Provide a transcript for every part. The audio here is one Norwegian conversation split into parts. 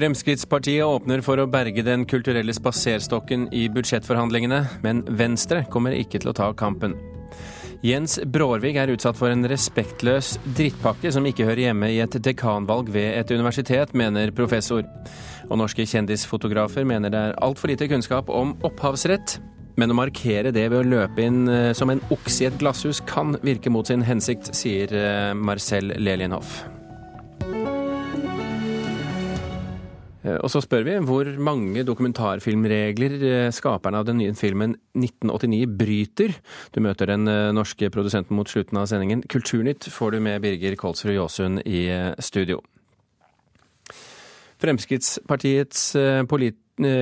Fremskrittspartiet åpner for å berge Den kulturelle spaserstokken i budsjettforhandlingene, men Venstre kommer ikke til å ta kampen. Jens Brårvig er utsatt for en respektløs drittpakke som ikke hører hjemme i et dekanvalg ved et universitet, mener professor. Og norske kjendisfotografer mener det er altfor lite kunnskap om opphavsrett. Men å markere det ved å løpe inn eh, som en okse i et glasshus kan virke mot sin hensikt, sier eh, Marcel Lelienhoff. Og så spør vi hvor mange dokumentarfilmregler eh, skaperne av den nye filmen 1989 bryter. Du møter den eh, norske produsenten mot slutten av sendingen. Kulturnytt får du med Birger Kolsrud Jåsund i studio. Fremskrittspartiets polit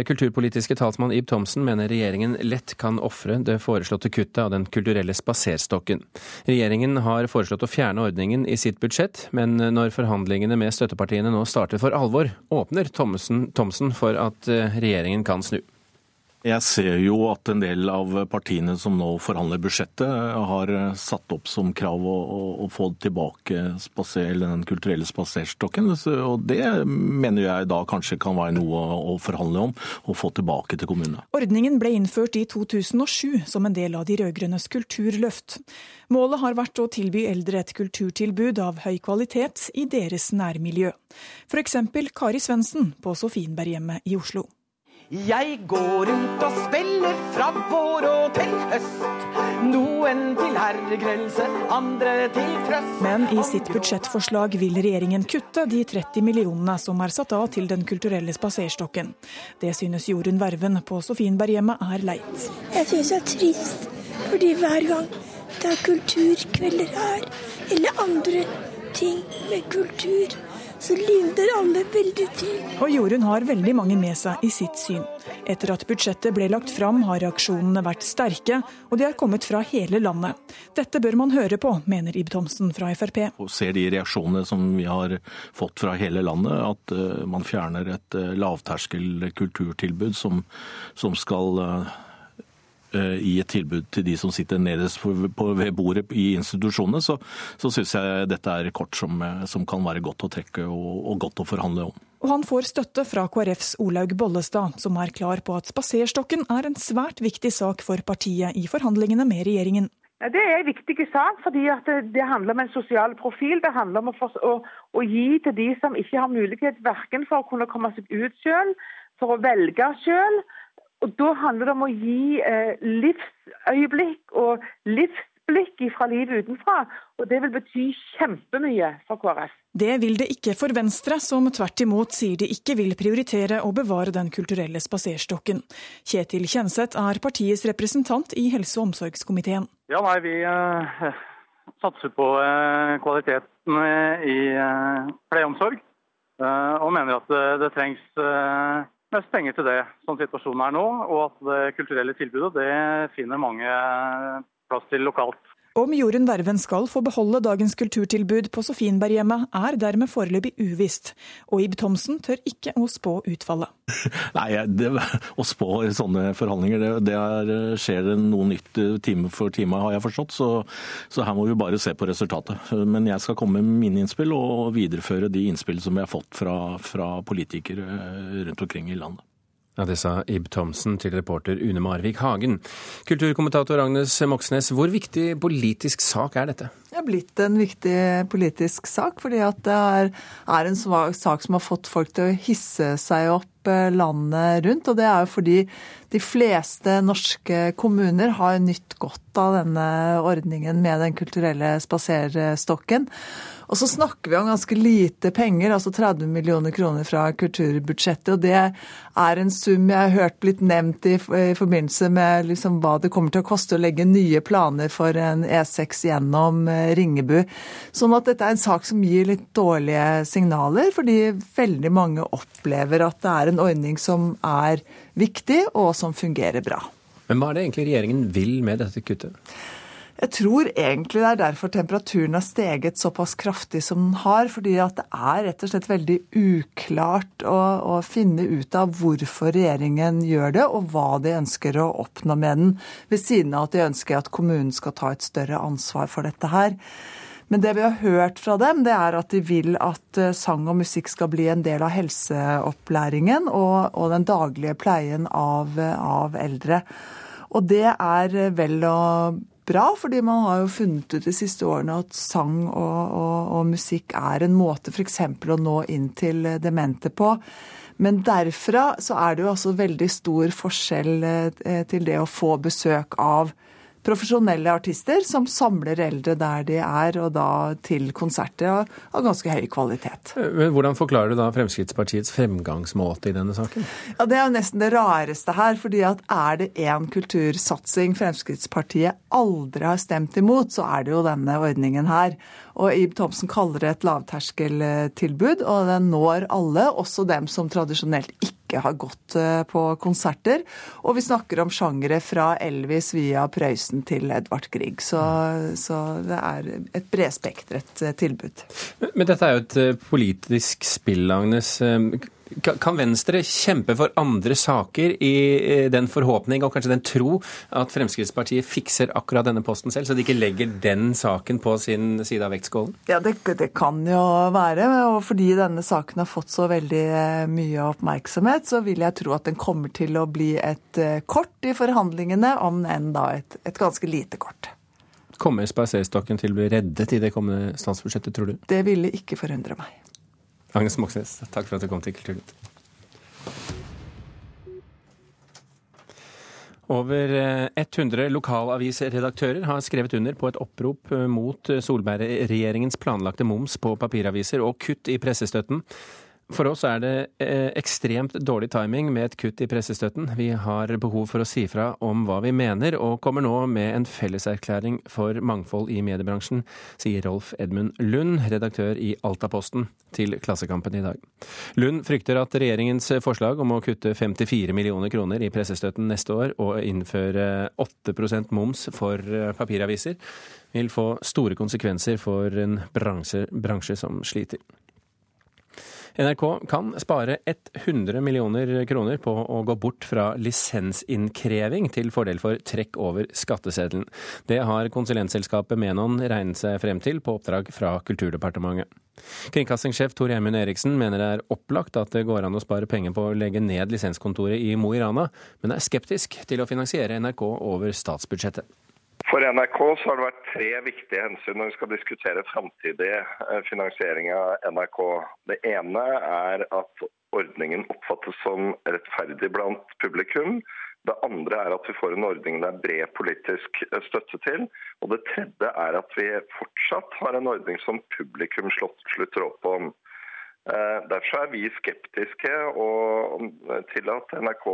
kulturpolitiske talsmann Ib Thomsen mener regjeringen lett kan ofre det foreslåtte kuttet av Den kulturelle spaserstokken. Regjeringen har foreslått å fjerne ordningen i sitt budsjett, men når forhandlingene med støttepartiene nå starter for alvor, åpner Thomsen for at regjeringen kan snu. Jeg ser jo at en del av partiene som nå forhandler budsjettet, har satt opp som krav å, å få tilbake spaser, den kulturelle spaserstokken. Og det mener jeg da kanskje kan være noe å forhandle om, å få tilbake til kommunene. Ordningen ble innført i 2007 som en del av de rød-grønnes kulturløft. Målet har vært å tilby eldre et kulturtilbud av høy kvalitet i deres nærmiljø. F.eks. Kari Svendsen på Sofienberghjemmet i Oslo. Jeg går rundt og spiller fra vår og til høst. Noen til herregrelse, andre til trøst. Men i sitt budsjettforslag vil regjeringen kutte de 30 millionene som er satt av til Den kulturelle spaserstokken. Det synes Jorunn Verven på Sofienberghjemmet er leit. Jeg synes det er trist, fordi hver gang det er kulturkvelder her, eller andre ting med kultur, så lider alle veldig til. Og Jorunn har veldig mange med seg i sitt syn. Etter at budsjettet ble lagt fram, har reaksjonene vært sterke, og de har kommet fra hele landet. Dette bør man høre på, mener Ib Thomsen fra Frp. Og ser de reaksjonene som vi har fått fra hele landet, at eh, man fjerner et eh, lavterskel kulturtilbud som, som skal Eh, i et tilbud til de som sitter nederst ved bordet i institusjonene, så, så syns jeg dette er kort som, eh, som, kan være godt å trekke og, og godt å forhandle om. Og han får støtte fra KrFs Olaug Bollestad, som er klar på at spaserstokken er en svært viktig sak for partiet i forhandlingene med regjeringen. Det er en viktig sak, fordi det, det, handler om en sosial profil. Det handler om å, for, å, å gi til de som ikke har mulighet verken for å kunne komme seg ut selv, for å velge selv, og Da handler det om å gi eh, livsøyeblikk og livsblikk fra livet utenfra. Og det vil bety kjempemye for KrF. Det vil det ikke for Venstre, som tvert imot sier de ikke vil prioritere å bevare Den kulturelle spaserstokken. Kjetil Kjenseth er partiets representant i helse- og omsorgskomiteen. Ja, nei, Vi uh, satser på uh, kvaliteten i pleieomsorg, og mener at det, det trengs mest penger til det som situasjonen er nå, og at det kulturelle tilbudet det finner mange plass til lokalt. Om Jorunn Verven skal få beholde dagens kulturtilbud på Sofienberghjemmet, er dermed foreløpig uvisst. Og Ib Thomsen tør ikke å spå utfallet. Nei, det, Å spå i sånne forhandlinger, det, det er, skjer noe nytt time for time, har jeg forstått. Så, så, her må vi bare se på resultatet. Men jeg skal komme med mine innspill og videreføre de innspill som jeg har fått fra, fra politikere rundt omkring i landet. Ja, Det sa Ib Thomsen til reporter Une Marvik Hagen. Kulturkommentator Agnes Moxnes, hvor viktig politisk sak er dette? Det er blitt en viktig politisk sak, fordi det er, er en sak som har fått folk til å hisse seg opp eh, landet rundt. Og det er jo fordi de fleste norske kommuner har nytt godt av denne ordningen med Den kulturelle spaserstokken. Og så snakker vi om ganske lite penger, altså 30 millioner kroner fra kulturbudsjettet. Og det er en sum jeg har hørt blitt nevnt i, i forbindelse med liksom hva det kommer til å koste å legge nye planer for en E6 gjennom eh, Ringebu. Sånn at dette er en sak som gir litt dårlige signaler, fordi veldig mange opplever at det er en ordning som er viktig, og som fungerer bra. Men hva er det egentlig regjeringen vil med dette kuttet? Jeg tror egentlig det er derfor temperaturen har steget såpass kraftig som den har. Fordi at det er rett og slett veldig uklart å, å, finne ut av hvorfor regjeringen gjør det, og hva de ønsker å oppnå med den. Ved siden av at de ønsker at kommunen skal ta et større ansvar for dette her. Men det vi har hørt fra dem, det er at de vil at eh, sang og musikk skal bli en del av helseopplæringen og, og den daglige pleien av, av, eldre. Og det er vel og bra, fordi man har jo funnet ut de siste årene at sang og, og, og musikk er en måte f.eks. å nå inn til demente på. Men derfra så er det jo altså veldig stor forskjell eh, til det å få besøk av profesjonelle artister som samler eldre der de er, og da til konserter av, ganske høy kvalitet. Men Hvordan forklarer du da Fremskrittspartiets fremgangsmåte i denne saken? Ja, Det er jo nesten det rareste her. fordi at er det én kultursatsing Fremskrittspartiet aldri har stemt imot, så er det jo denne ordningen her. Og Ib Thomsen kaller det et lavterskeltilbud, og den når alle, også dem som tradisjonelt ikke har gått eh, på konserter. Og vi snakker om sjangere fra Elvis via Prøysen til Edvard Grieg. Så, så det er et bredspektret eh, tilbud. Men dette er jo et eh, politisk spill, Agnes. Kan Venstre kjempe for andre saker i den forhåpning og kanskje den tro at Fremskrittspartiet fikser akkurat denne posten selv, så de ikke legger den saken på sin side av vektskålen? Ja, det, det kan jo være. Og fordi denne saken har fått så veldig eh, mye oppmerksomhet, så vil jeg tro at den kommer til å bli et eh, kort i forhandlingene, om enn da et, et ganske lite kort. Kommer spaserstokken til å bli reddet i det kommende statsbudsjettet, tror du? Det ville ikke forundre meg. Agnes Moxnes, takk for at du kom til Kulturnytt. Over 100 eh, lokalavisredaktører har skrevet under på et opprop eh, mot Solberg-regjeringens planlagte moms på papiraviser og kutt i pressestøtten. For oss er det eh, ekstremt dårlig timing med et kutt i pressestøtten. Vi har behov for å si fra om hva vi mener, og kommer nå med en felleserklæring for mangfold i mediebransjen, sier Rolf Edmund Lund, redaktør i Altaposten, til Klassekampen i dag. Lund frykter at regjeringens forslag om å kutte 54 millioner kroner i pressestøtten neste år og innføre 8% moms for eh, papiraviser, vil få store konsekvenser for en bransje, bransje som sliter. NRK kan spare 100 millioner kroner på å gå bort fra lisensinnkreving til fordel for trekk over skatteseddelen. Det har konsulentselskapet Menon regnet seg frem til på oppdrag fra Kulturdepartementet. Kringkastingssjef Tor Gjermund Eriksen mener det er opplagt at det går an å spare penger på å legge ned lisenskontoret i Mo i Rana, men er skeptisk til å finansiere NRK over statsbudsjettet. For NRK så har det vært tre viktige hensyn når vi skal diskutere framtidig eh, finansiering av NRK. Det ene er at ordningen oppfattes som rettferdig blant publikum. Det andre er at vi får en ordning det er bred politisk eh, støtte til. Og det tredje er at vi fortsatt har en ordning som publikum slutter opp om. Eh, derfor er vi skeptiske til at NRK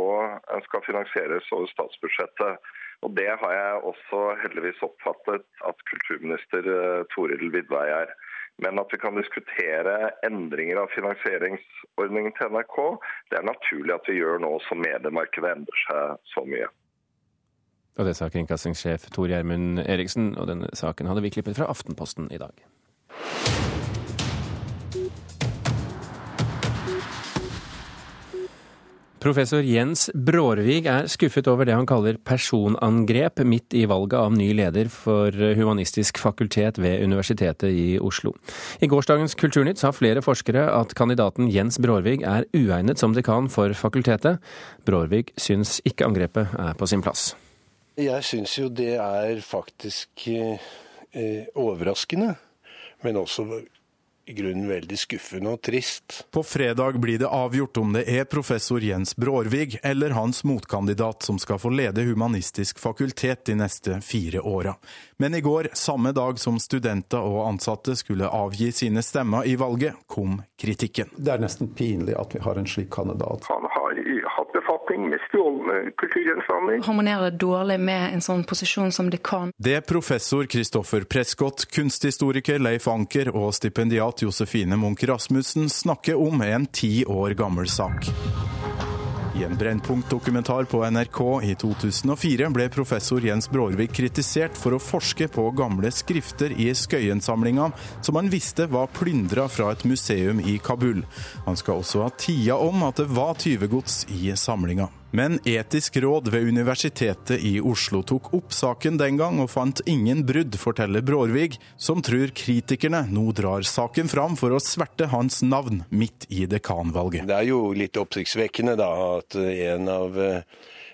skal finansieres over statsbudsjettet. Og Det har jeg også heldigvis oppfattet at kulturminister eh, Toril Vidvei er. Men at vi kan diskutere endringer av finansieringsordningen til NRK, det er naturlig at vi gjør nå som mediemarkedet endrer seg så mye. Og Det sa kringkastingssjef Tor Gjermund Eriksen, og denne saken hadde vi klippet fra Aftenposten i dag. Professor Jens Brårvig er skuffet over det han kaller personangrep midt i valget av ny leder for Humanistisk fakultet ved Universitetet i Oslo. I gårsdagens Kulturnytt sa flere forskere at kandidaten Jens Brårvig er uegnet som dekan for fakultetet. Brårvig syns ikke angrepet er på sin plass. Jeg syns jo det er faktisk eh, overraskende, men også i grunnen veldig skuffende og trist. På fredag blir det avgjort om det er professor Jens Brårvig eller hans motkandidat som skal få lede Humanistisk fakultet de neste fire åra. Men i går, samme dag som studenter og ansatte skulle avgi sine stemmer i valget, kom kritikken. Det er nesten pinlig at vi har en slik kandidat. Han befatning med stjålne kulturgjenstander. Harmonerer dårlig med en sånn posisjon som dekan. Det professor Kristoffer Prescott, kunsthistoriker Leif Anker og stipendiat Josefine Munch Rasmussen snakker om en ti år gammel sak. I en Brennpunkt-dokumentar på NRK i 2004 ble professor Jens Brårvik kritisert for å forske på gamle skrifter i Skøyen-samlinga, som han visste var plyndra fra et museum i Kabul. Han skal også ha tia om at det var tyvegods i samlinga. Men Etisk råd ved Universitetet i Oslo tok opp saken den gang og fant ingen brudd, forteller Brårvig, som tror kritikerne nå drar saken fram for å sverte hans navn midt i dekanvalget. Det er jo litt oppsiktsvekkende da at en av eh,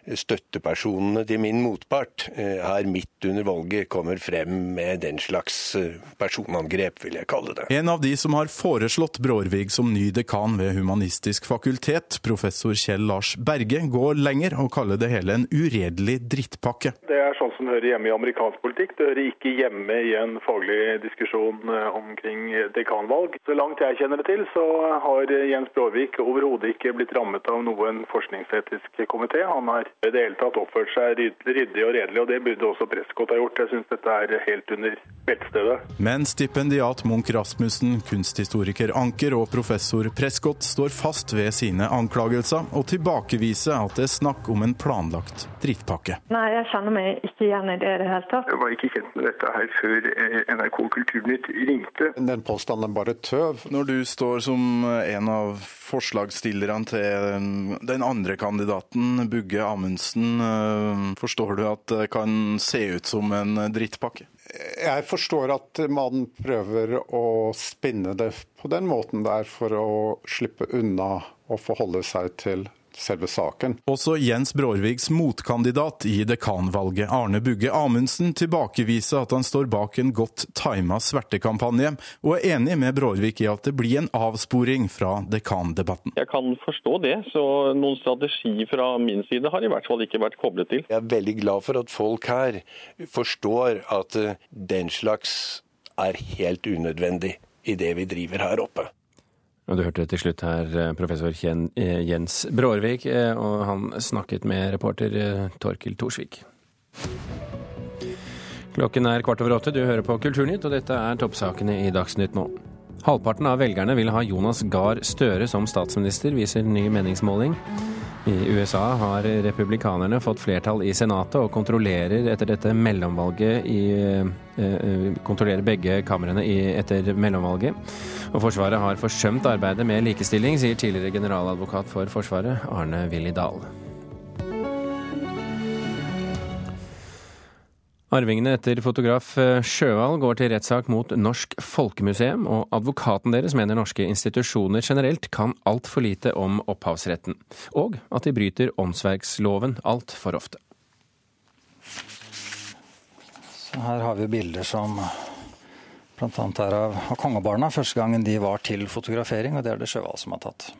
støttepersonene til min motpart eh, her midt under valget kommer frem med den slags eh, personangrep, vil jeg kalle det. En av de som har foreslått Brårvig som ny dekan ved Humanistisk fakultet, professor Kjell Lars Berge, går lenger og kaller det hele en uredelig drittpakke. Det er sånn som hører hjemme i amerikansk politikk. Det hører ikke hjemme i en faglig diskusjon eh, omkring dekanvalg. Så langt jeg kjenner det til, så har Jens Brårvig overhodet ikke blitt rammet av noen forskningsetisk komité. Han har i det hele tatt oppført seg ryddig og redelig, og det burde også Prescott ha gjort. Jeg syns dette er helt under beltestedet. Men stipendiat Munch Rasmussen, kunsthistoriker Anker og professor Prescott står fast ved sine anklagelser, og tilbakeviser at det er snakk om en planlagt drittpakke. Nei, jeg kjenner meg ikke igjen i det i det hele tatt. Jeg var ikke kjent med dette her før eh, NRK Kulturnytt ringte. Den påstanden er bare tøv. Når du står som en av forslagsstillerne til den andre kandidaten, Bugge Amundsen, eh, forstår du at det kan se ut som en drittpakke? Jeg forstår at man prøver å spinne det på den måten der for å slippe unna å forholde seg til selve saken. Også Jens Brårvigs motkandidat i dekanvalget, Arne Bugge Amundsen, tilbakeviser at han står bak en godt tima svertekampanje, og er enig med Brårvik i at det blir en avsporing fra dekandebatten. Jeg kan forstå det, så noen strategi fra min side har i hvert fall ikke vært koblet til. Jeg er veldig glad for at folk her forstår at eh, den slags er helt unødvendig i det vi driver her oppe. Og Du hørte til slutt her eh, professor Jens Brårvik, eh, og han snakket med reporter Torkil Torsvik. Klokken er kvart over åtte, du hører på Kulturnytt, og dette er toppsakene i Dagsnytt nå. Halvparten av velgerne vil ha Jonas Gahr Støre som statsminister, viser ny meningsmåling. I USA har republikanerne fått flertall i Senatet og kontrollerer etter dette mellomvalget i, eh, kontrollerer begge kamrene etter mellomvalget. Og Forsvaret har forsømt arbeidet med likestilling, sier tidligere generaladvokat for Forsvaret, Arne Willy Dahl. Arvingene etter fotograf Sjøvald går til rettssak mot Norsk Folkemuseum, og advokaten deres mener norske institusjoner generelt kan altfor lite om opphavsretten, og at de bryter åndsverksloven altfor ofte. Så her har vi bilder som bl.a. er av, av kongebarna, første gangen de var til fotografering, og det er det Sjøvald som har tatt.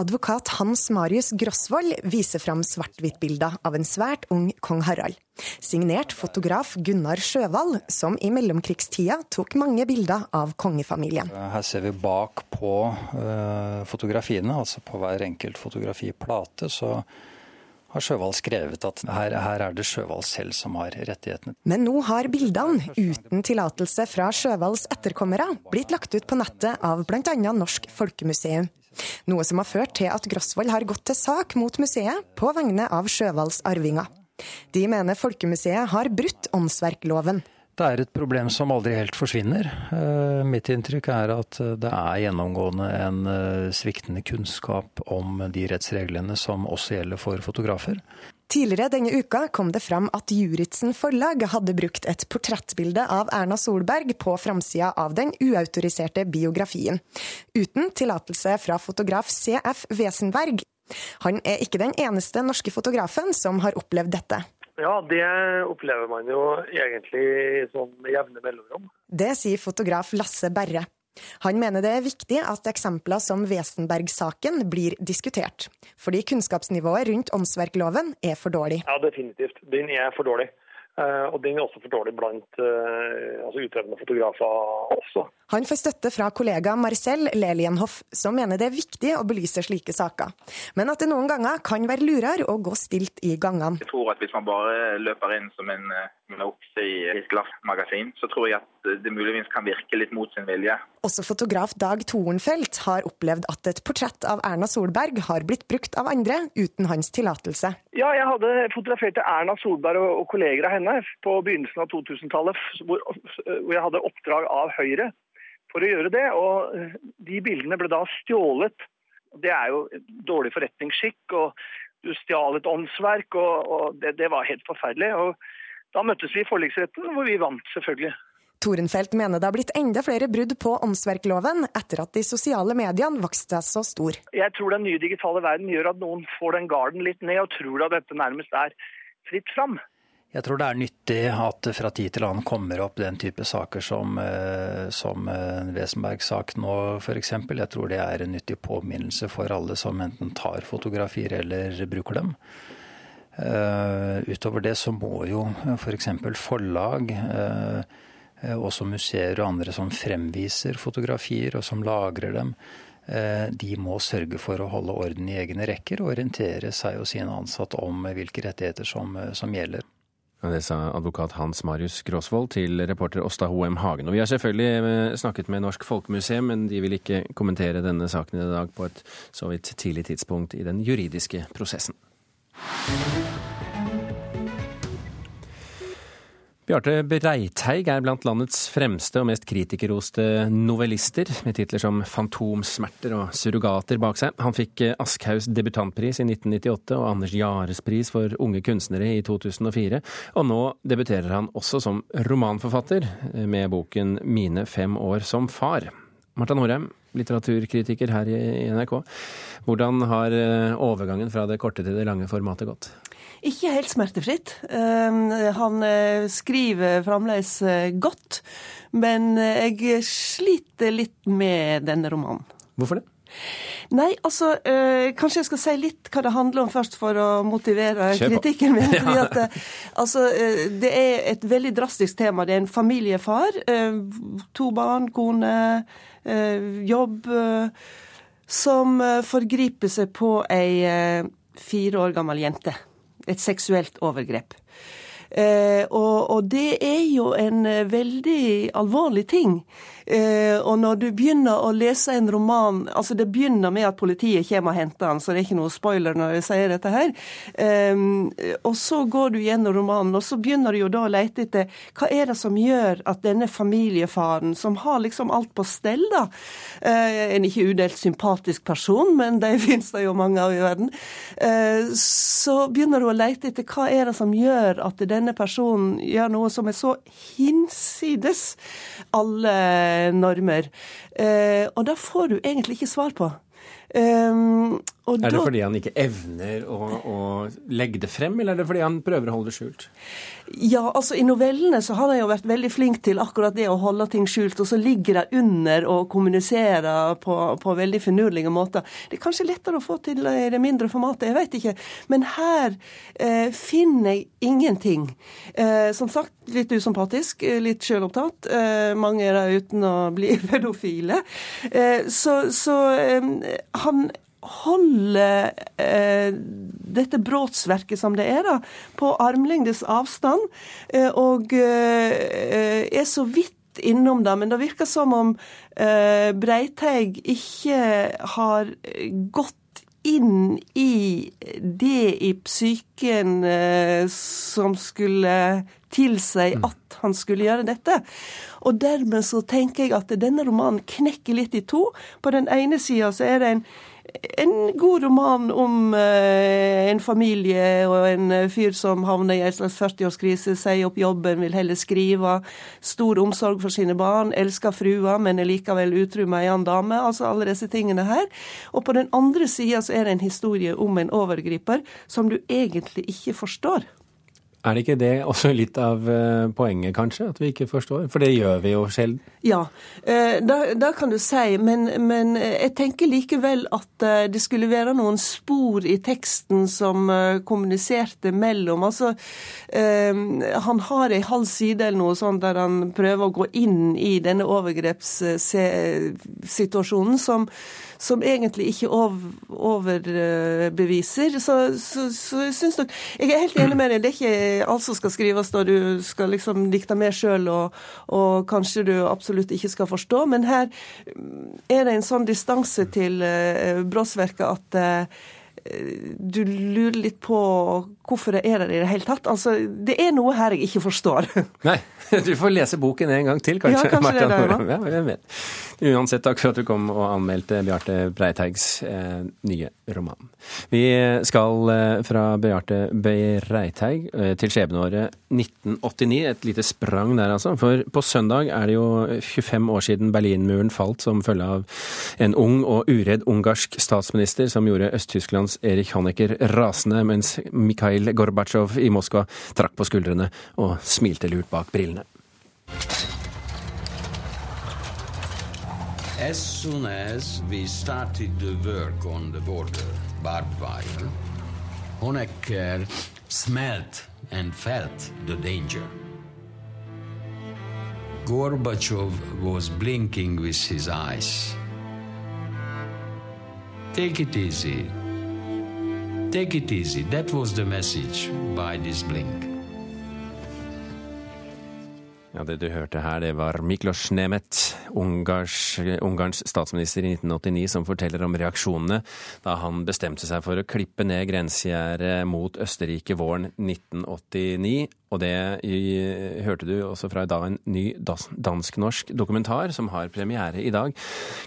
Advokat Hans Marius Grosvold viser fram svart-hvitt-bilder av en svært ung kong Harald. Signert fotograf Gunnar Sjøvald, som i mellomkrigstida tok mange bilder av kongefamilien. Her ser vi bak på uh, fotografiene, altså på hver enkelt fotografiplate, så har Sjøvald skrevet at her, her, er det Sjøvald selv som har rettighetene. Men nå har bildene, uten tillatelse fra Sjøvalds etterkommere, blitt lagt ut på nettet av bl.a. Norsk Folkemuseum. Noe som har ført til at Grosvold har gått til sak mot museet på vegne av Sjøvalds arvinger. De mener Folkemuseet har brutt åndsverkloven. Det er et problem som aldri helt forsvinner. Mitt inntrykk er at det er gjennomgående en sviktende kunnskap om de rettsreglene som også gjelder for fotografer. Tidligere denne uka kom det fram at Juritzen forlag hadde brukt et portrettbilde av Erna Solberg på framsida av den uautoriserte biografien, uten tillatelse fra fotograf CF Wesenberg. Han er ikke den eneste norske fotografen som har opplevd dette. Ja, det opplever man jo egentlig sånn med jevne mellomrom. Det sier fotograf Lasse Berre. Han mener det er viktig at eksempler som Wesenberg-saken blir diskutert, fordi kunnskapsnivået rundt åndsverkloven er for dårlig. Ja, definitivt. Den er for dårlig. Og den er også for dårlig blant altså utøvende fotografer også. Han får støtte fra kollega Marcel Lelienhoff, som mener det er viktig å belyse slike saker, men at det noen ganger kan være lurere å gå stilt i gangene. Jeg tror at hvis man bare løper inn som en okse i et glassmagasin, så tror jeg at det muligvis kan virke litt mot sin vilje. Også fotograf Dag Torenfelt har opplevd at et portrett av Erna Solberg har blitt brukt av andre uten hans tillatelse. Ja, jeg hadde fotografert Erna Solberg og kolleger av henne på begynnelsen av 2000-tallet, hvor jeg hadde oppdrag av Høyre for å gjøre det. Og de bildene ble da stjålet. Det er jo dårlig forretningsskikk. og du stjal et åndsverk, og, og det, det, var helt forferdelig. Og da møttes vi i forliksretten, hvor vi vant, selvfølgelig. Torenfelt mener det har blitt enda flere brudd på åndsverkloven etter at de sosiale mediene vokste så stor. Jeg tror den nye digitale verden gjør at noen får den garden litt ned og tror at dette nærmest er fritt fram. Jeg tror det er nyttig at fra tid til annen kommer opp den type saker som, eh, som eh, Wesenberg-sak nå f.eks. Jeg tror det er en nyttig påminnelse for alle som enten tar fotografier eller bruker dem. Uh, utover det så må jo f.eks. For forlag, uh, også museer og andre som fremviser fotografier og som lagrer dem, de må sørge for å holde orden i egne rekker og orientere seg og sine ansatte om hvilke rettigheter som, som gjelder. Det sa advokat Hans Marius Gråsvold til reporter Åsta Hoem Hagen. Og vi har selvfølgelig snakket med Norsk Folkemuseum, men de vil ikke kommentere denne saken i dag på et så vidt tidlig tidspunkt i den juridiske prosessen. Bjarte Breiteig er blant landets fremste og mest kritikerroste novellister, med titler som 'Fantomsmerter' og 'Surrogater' bak seg. Han fikk Aschhaus debutantpris i 1998 og Anders Jares pris for unge kunstnere i 2004, og nå debuterer han også som romanforfatter med boken 'Mine fem år som far'. Marta Norheim, litteraturkritiker her i NRK. Hvordan har overgangen fra det korte til det lange formatet gått? Ikke helt smertefritt. Han skriver fremdeles godt, men jeg sliter litt med denne romanen. Hvorfor det? Nei, altså Kanskje jeg skal si litt hva det handler om først, for å motivere kritikken min. fordi at altså, Det er et veldig drastisk tema. Det er en familiefar. To barn, kone, jobb. Som forgriper seg på ei fire år gammel jente et seksuelt overgrep. Og, og, det er jo en veldig alvorlig ting. Eh, og når du begynner å lese en roman altså Det begynner med at politiet kommer og henter han, så det er ikke noe spoiler når jeg sier dette her. Eh, og så går du gjennom romanen, og så begynner du jo da å lete etter hva er det som gjør at denne familiefaren, som har liksom alt på stell, da eh, En ikke udelt sympatisk person, men de finnes det jo mange av i verden. Så begynner du å lete etter hva er det som gjør at denne personen gjør noe som er så hinsides alle normer. Eh, og da får du egentlig ikke svar på. Um, er det da, fordi han ikke evner å, å, legge det frem, eller er det fordi han prøver å holde det skjult? Ja, altså I novellene så har han jo vært veldig flink til akkurat det å holde ting skjult, og så ligger det under og kommuniserer på, på veldig finurlige måter. Det er kanskje lettere å få til i det mindre formatet, jeg vet ikke. Men her eh, finner jeg ingenting. Eh, som sagt, litt usympatisk, litt sjølopptatt. Eh, mange er der uten å bli pedofile. Eh, så, så han holder eh, dette brotsverket som det er, da, på armlengdes avstand, eh, og eh, er så vidt innom det. Men det virker som om eh, Breiteig ikke har gått inn i det i psyken eh, som skulle tilsi mm. at han skulle gjøre dette. Og dermed så tenker jeg at denne romanen knekker litt i to. På den ene sida så er det en en god roman om eh, en familie og en fyr som havner i en slags 40-årskrise, sier opp jobben, vil heller skrive. Stor omsorg for sine barn, elsker frua, men er likevel utro med ei annen dame. Altså alle disse tingene her. Og på den andre sida så er det en historie om en overgriper som du egentlig ikke forstår. Er det ikke det også litt av eh, poenget, kanskje? At vi ikke forstår? For det gjør vi jo sjelden. Ja, da det kan du si. Men, men, jeg tenker likevel at eh, det skulle være noen spor i teksten som kommuniserte mellom. Altså, han har ei halv side eller noe sånt der han prøver å gå inn i denne overgrepssituasjonen som som egentlig ikke overbeviser. Så, så, så jeg syns nok Jeg er helt enig med deg. Det er ikke alt som skal skrives da du skal liksom dikte med sjøl, og, og, kanskje du absolutt ikke skal forstå. Men her er det en sånn distanse til eh, Bråsverket at uh, du lurer litt på hvorfor det er der i det hele tatt. Altså, det er noe her jeg ikke forstår. Nei, du får lese boken en gang til, kanskje. Ja, kanskje det er det, ja, vet. Uansett, takk for at du kom og anmeldte Bjarte Breiteigs eh, nye roman. Vi skal eh, fra Bjarte Breiteig eh, til skjebneåret 1989. Et lite sprang der, altså. For på søndag er det jo 25 år siden Berlinmuren falt som følge av en ung og uredd ungarsk statsminister som gjorde Øst-Tysklands Erich Honecker rasende, mens Mikhail As soon as we started the work on the border, barbed wire, Honecker smelt and felt the danger. Gorbachev was blinking with his eyes. Take it easy. Take it easy. That was the message by this blink. Ja, Det du hørte her, det var Miklos Nemet, Ungars, Ungarns statsminister i 1989, som forteller om reaksjonene da han bestemte seg for å klippe ned grensegjerdet mot Østerrike våren 1989. Og det hørte du også fra da en ny dansk-norsk dokumentar som har premiere i dag.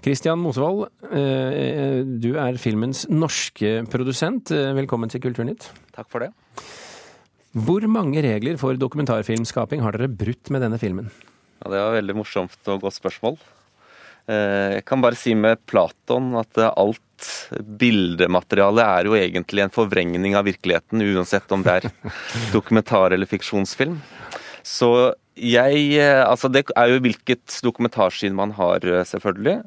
Christian Mosevold, eh, du er filmens norske produsent. Velkommen til Kulturnytt. Takk for det. Hvor mange regler for dokumentarfilmskaping har dere brutt med denne filmen? Ja, Det var veldig morsomt og godt spørsmål. Eh, jeg kan bare si med Platon at alt bildemateriale er jo egentlig en forvrengning av virkeligheten, uansett om det er dokumentar eller fiksjonsfilm. Så jeg eh, Altså, det er jo hvilket dokumentarsyn man har, eh, selvfølgelig.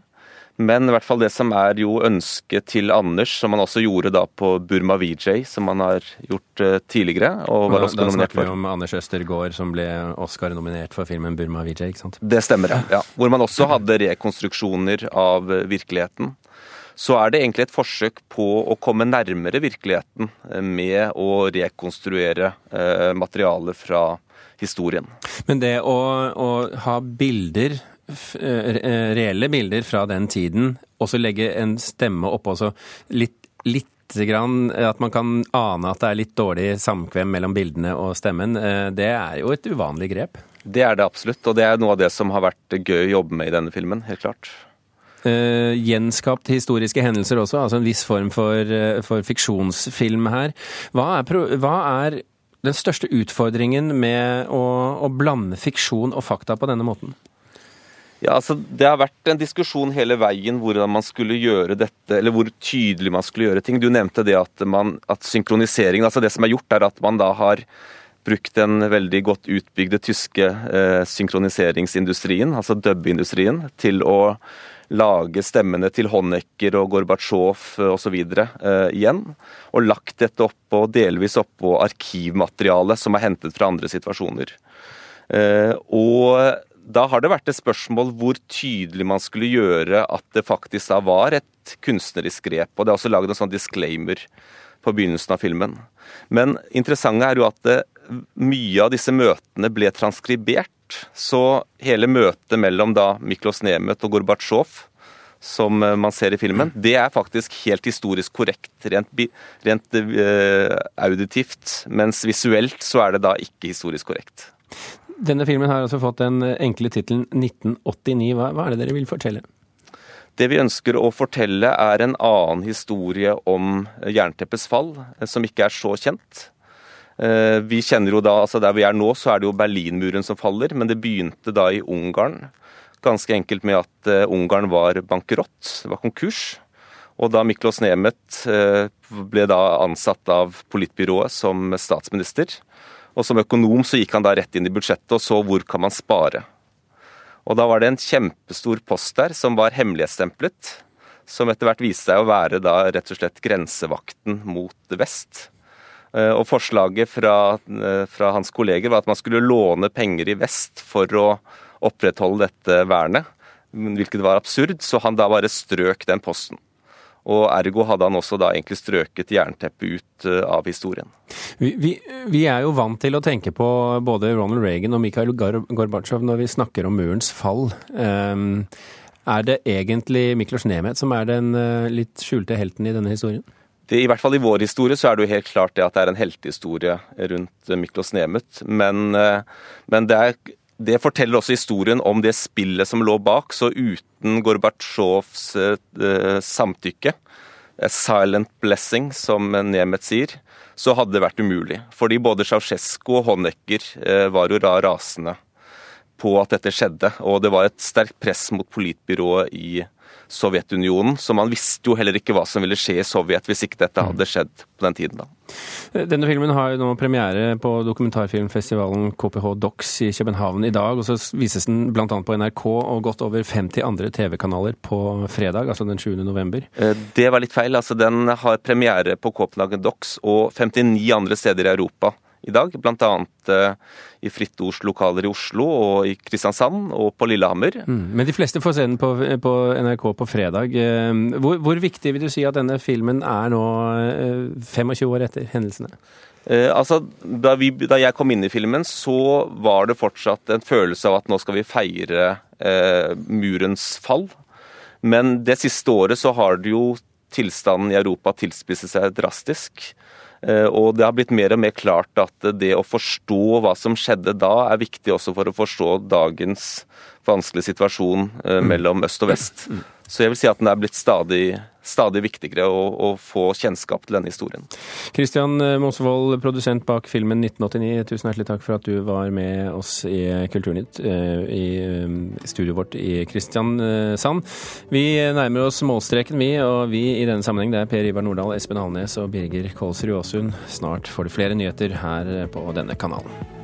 Men i hvert fall det som er jo ønsket til Anders, som han også gjorde da på Burma VJ, som han har gjort uh, tidligere. og var Da snakker vi om Anders Østergaard, som ble Oscar-nominert for filmen Burma VJ, ikke sant? Det stemmer, ja. ja. Hvor man også hadde rekonstruksjoner av virkeligheten. Så er det egentlig et forsøk på å komme nærmere virkeligheten med å rekonstruere uh, materialet fra historien. Men det å, å ha bilder Eh, reelle bilder fra den tiden, og så legge en stemme oppå så litt, litt grann, at man kan ane at det er litt dårlig samkvem mellom bildene og stemmen, eh, det er jo et uvanlig grep? Det er det absolutt, og det er noe av det som har vært gøy å jobbe med i denne filmen. helt klart. Uh, gjenskapt historiske hendelser også, altså en viss form for, uh, for fiksjonsfilm her. Hva er, hva er, den største utfordringen med å, å blande fiksjon og fakta på denne måten? Ja, altså Det har vært en diskusjon hele veien hvordan man skulle gjøre dette, eller hvor tydelig man skulle gjøre ting. Du nevnte det at, man, at synkroniseringen altså det som er gjort, er at man da har brukt den veldig godt utbygde tyske eh, synkroniseringsindustrien, altså dubbeindustrien, til å lage stemmene til Honecker og Gorbatsjov osv. Eh, igjen. Og lagt dette oppå, delvis oppå arkivmateriale som er hentet fra andre situasjoner. Eh, og da har det vært et spørsmål hvor tydelig man skulle gjøre at det faktisk da var et kunstnerisk grep. Og det er også laget en sånn disclaimer på begynnelsen av filmen. Men interessant er jo at det, mye av disse møtene ble transkribert. Så hele møtet mellom da Miklos Nemet og Gorbatsjov, som eh, man ser i filmen, det er faktisk helt historisk korrekt, rent, rent uh, auditivt. Mens visuelt så er det da ikke historisk korrekt. Denne filmen har altså fått den enkle tittelen 1989. Hva, hva er det dere vil fortelle? Det vi ønsker å fortelle er en annen historie om jernteppets fall, eh, som ikke er så kjent. Eh, vi kjenner jo da, altså Der vi er nå, så er det jo Berlinmuren som faller, men det begynte da i Ungarn. Ganske enkelt med at eh, Ungarn var bankerott, var konkurs. Og da Miklos Nemet ble da ansatt av politbyrået som statsminister, og som økonom så gikk han da rett inn i budsjettet og så hvor kan man spare. Og da var det en kjempestor post der som var hemmelighetsstemplet, som etter hvert viste seg å være da rett og slett grensevakten mot vest. Eh, og forslaget fra, eh, fra hans kolleger var at man skulle låne penger i vest for å opprettholde dette vernet, hvilket var absurd, så han da bare strøk den posten. Og ergo hadde han også da egentlig strøket jernteppet ut eh, av historien. Vi, vi, vi, er jo vant til å tenke på både Ronald Reagan og Mikhail Gorbatsjov når vi snakker om murens fall. Um, er det egentlig Miklos Nemeth som er den uh, litt skjulte helten i denne historien? det, I hvert fall i vår historie så er det jo helt klart det at det er en heltehistorie rundt Miklos Nemeth. Men, eh, men det, er, det, forteller også historien om det spillet som lå bak. Så uten Gorbatsjovs uh, samtykke, a silent blessing, som Nemeth sier, så hadde det vært umulig. Fordi både Ceaucescu og Honecker uh, var jo rasende på at dette skjedde. Og det var et sterkt press mot politbyrået i Sovjetunionen, så man visste jo heller ikke hva som ville skje i Sovjet hvis ikke dette hadde skjedd på den tiden. da. Denne filmen har jo nå premiere på dokumentarfilmfestivalen KPH Docs i København i dag. og Så vises den bl.a. på NRK og godt over 50 andre TV-kanaler på fredag, altså den 7. november. Eh, det var litt feil. altså Den har premiere på Copenhagen Docs og 59 andre steder i Europa i dag. Bl.a. Uh, i Fritt Ords lokaler i Oslo og i Kristiansand og på Lillehammer. Mm, men de fleste får se den på, på NRK på fredag. Eh, hvor, hvor, viktig vil du si at denne filmen er nå, 25 eh, år etter hendelsene? Eh, altså, da, vi, da, jeg kom inn i filmen, så var det fortsatt en følelse av at nå skal vi feire eh, murens fall. Men det siste året så har det jo tilstanden i Europa tilspisset seg drastisk. Eh, og det har blitt mer og mer klart at det å forstå hva som skjedde da, er viktig også for å forstå dagens vanskelige situasjon eh, mm. mellom øst og vest. Mm. Så jeg vil si at den er blitt stadig, stadig viktigere å, å, få kjennskap til denne historien. Kristian eh, Mosvold, produsent bak filmen 1989, tusen hjertelig takk for at du var med oss i Kulturnytt i studioet vårt i Kristiansand. Vi nærmer oss målstreken, vi, og vi i denne sammenheng det er Per Ivar Nordahl, Espen Halnes og Birger Kålsrud Aasund. Snart får du flere nyheter her på denne kanalen.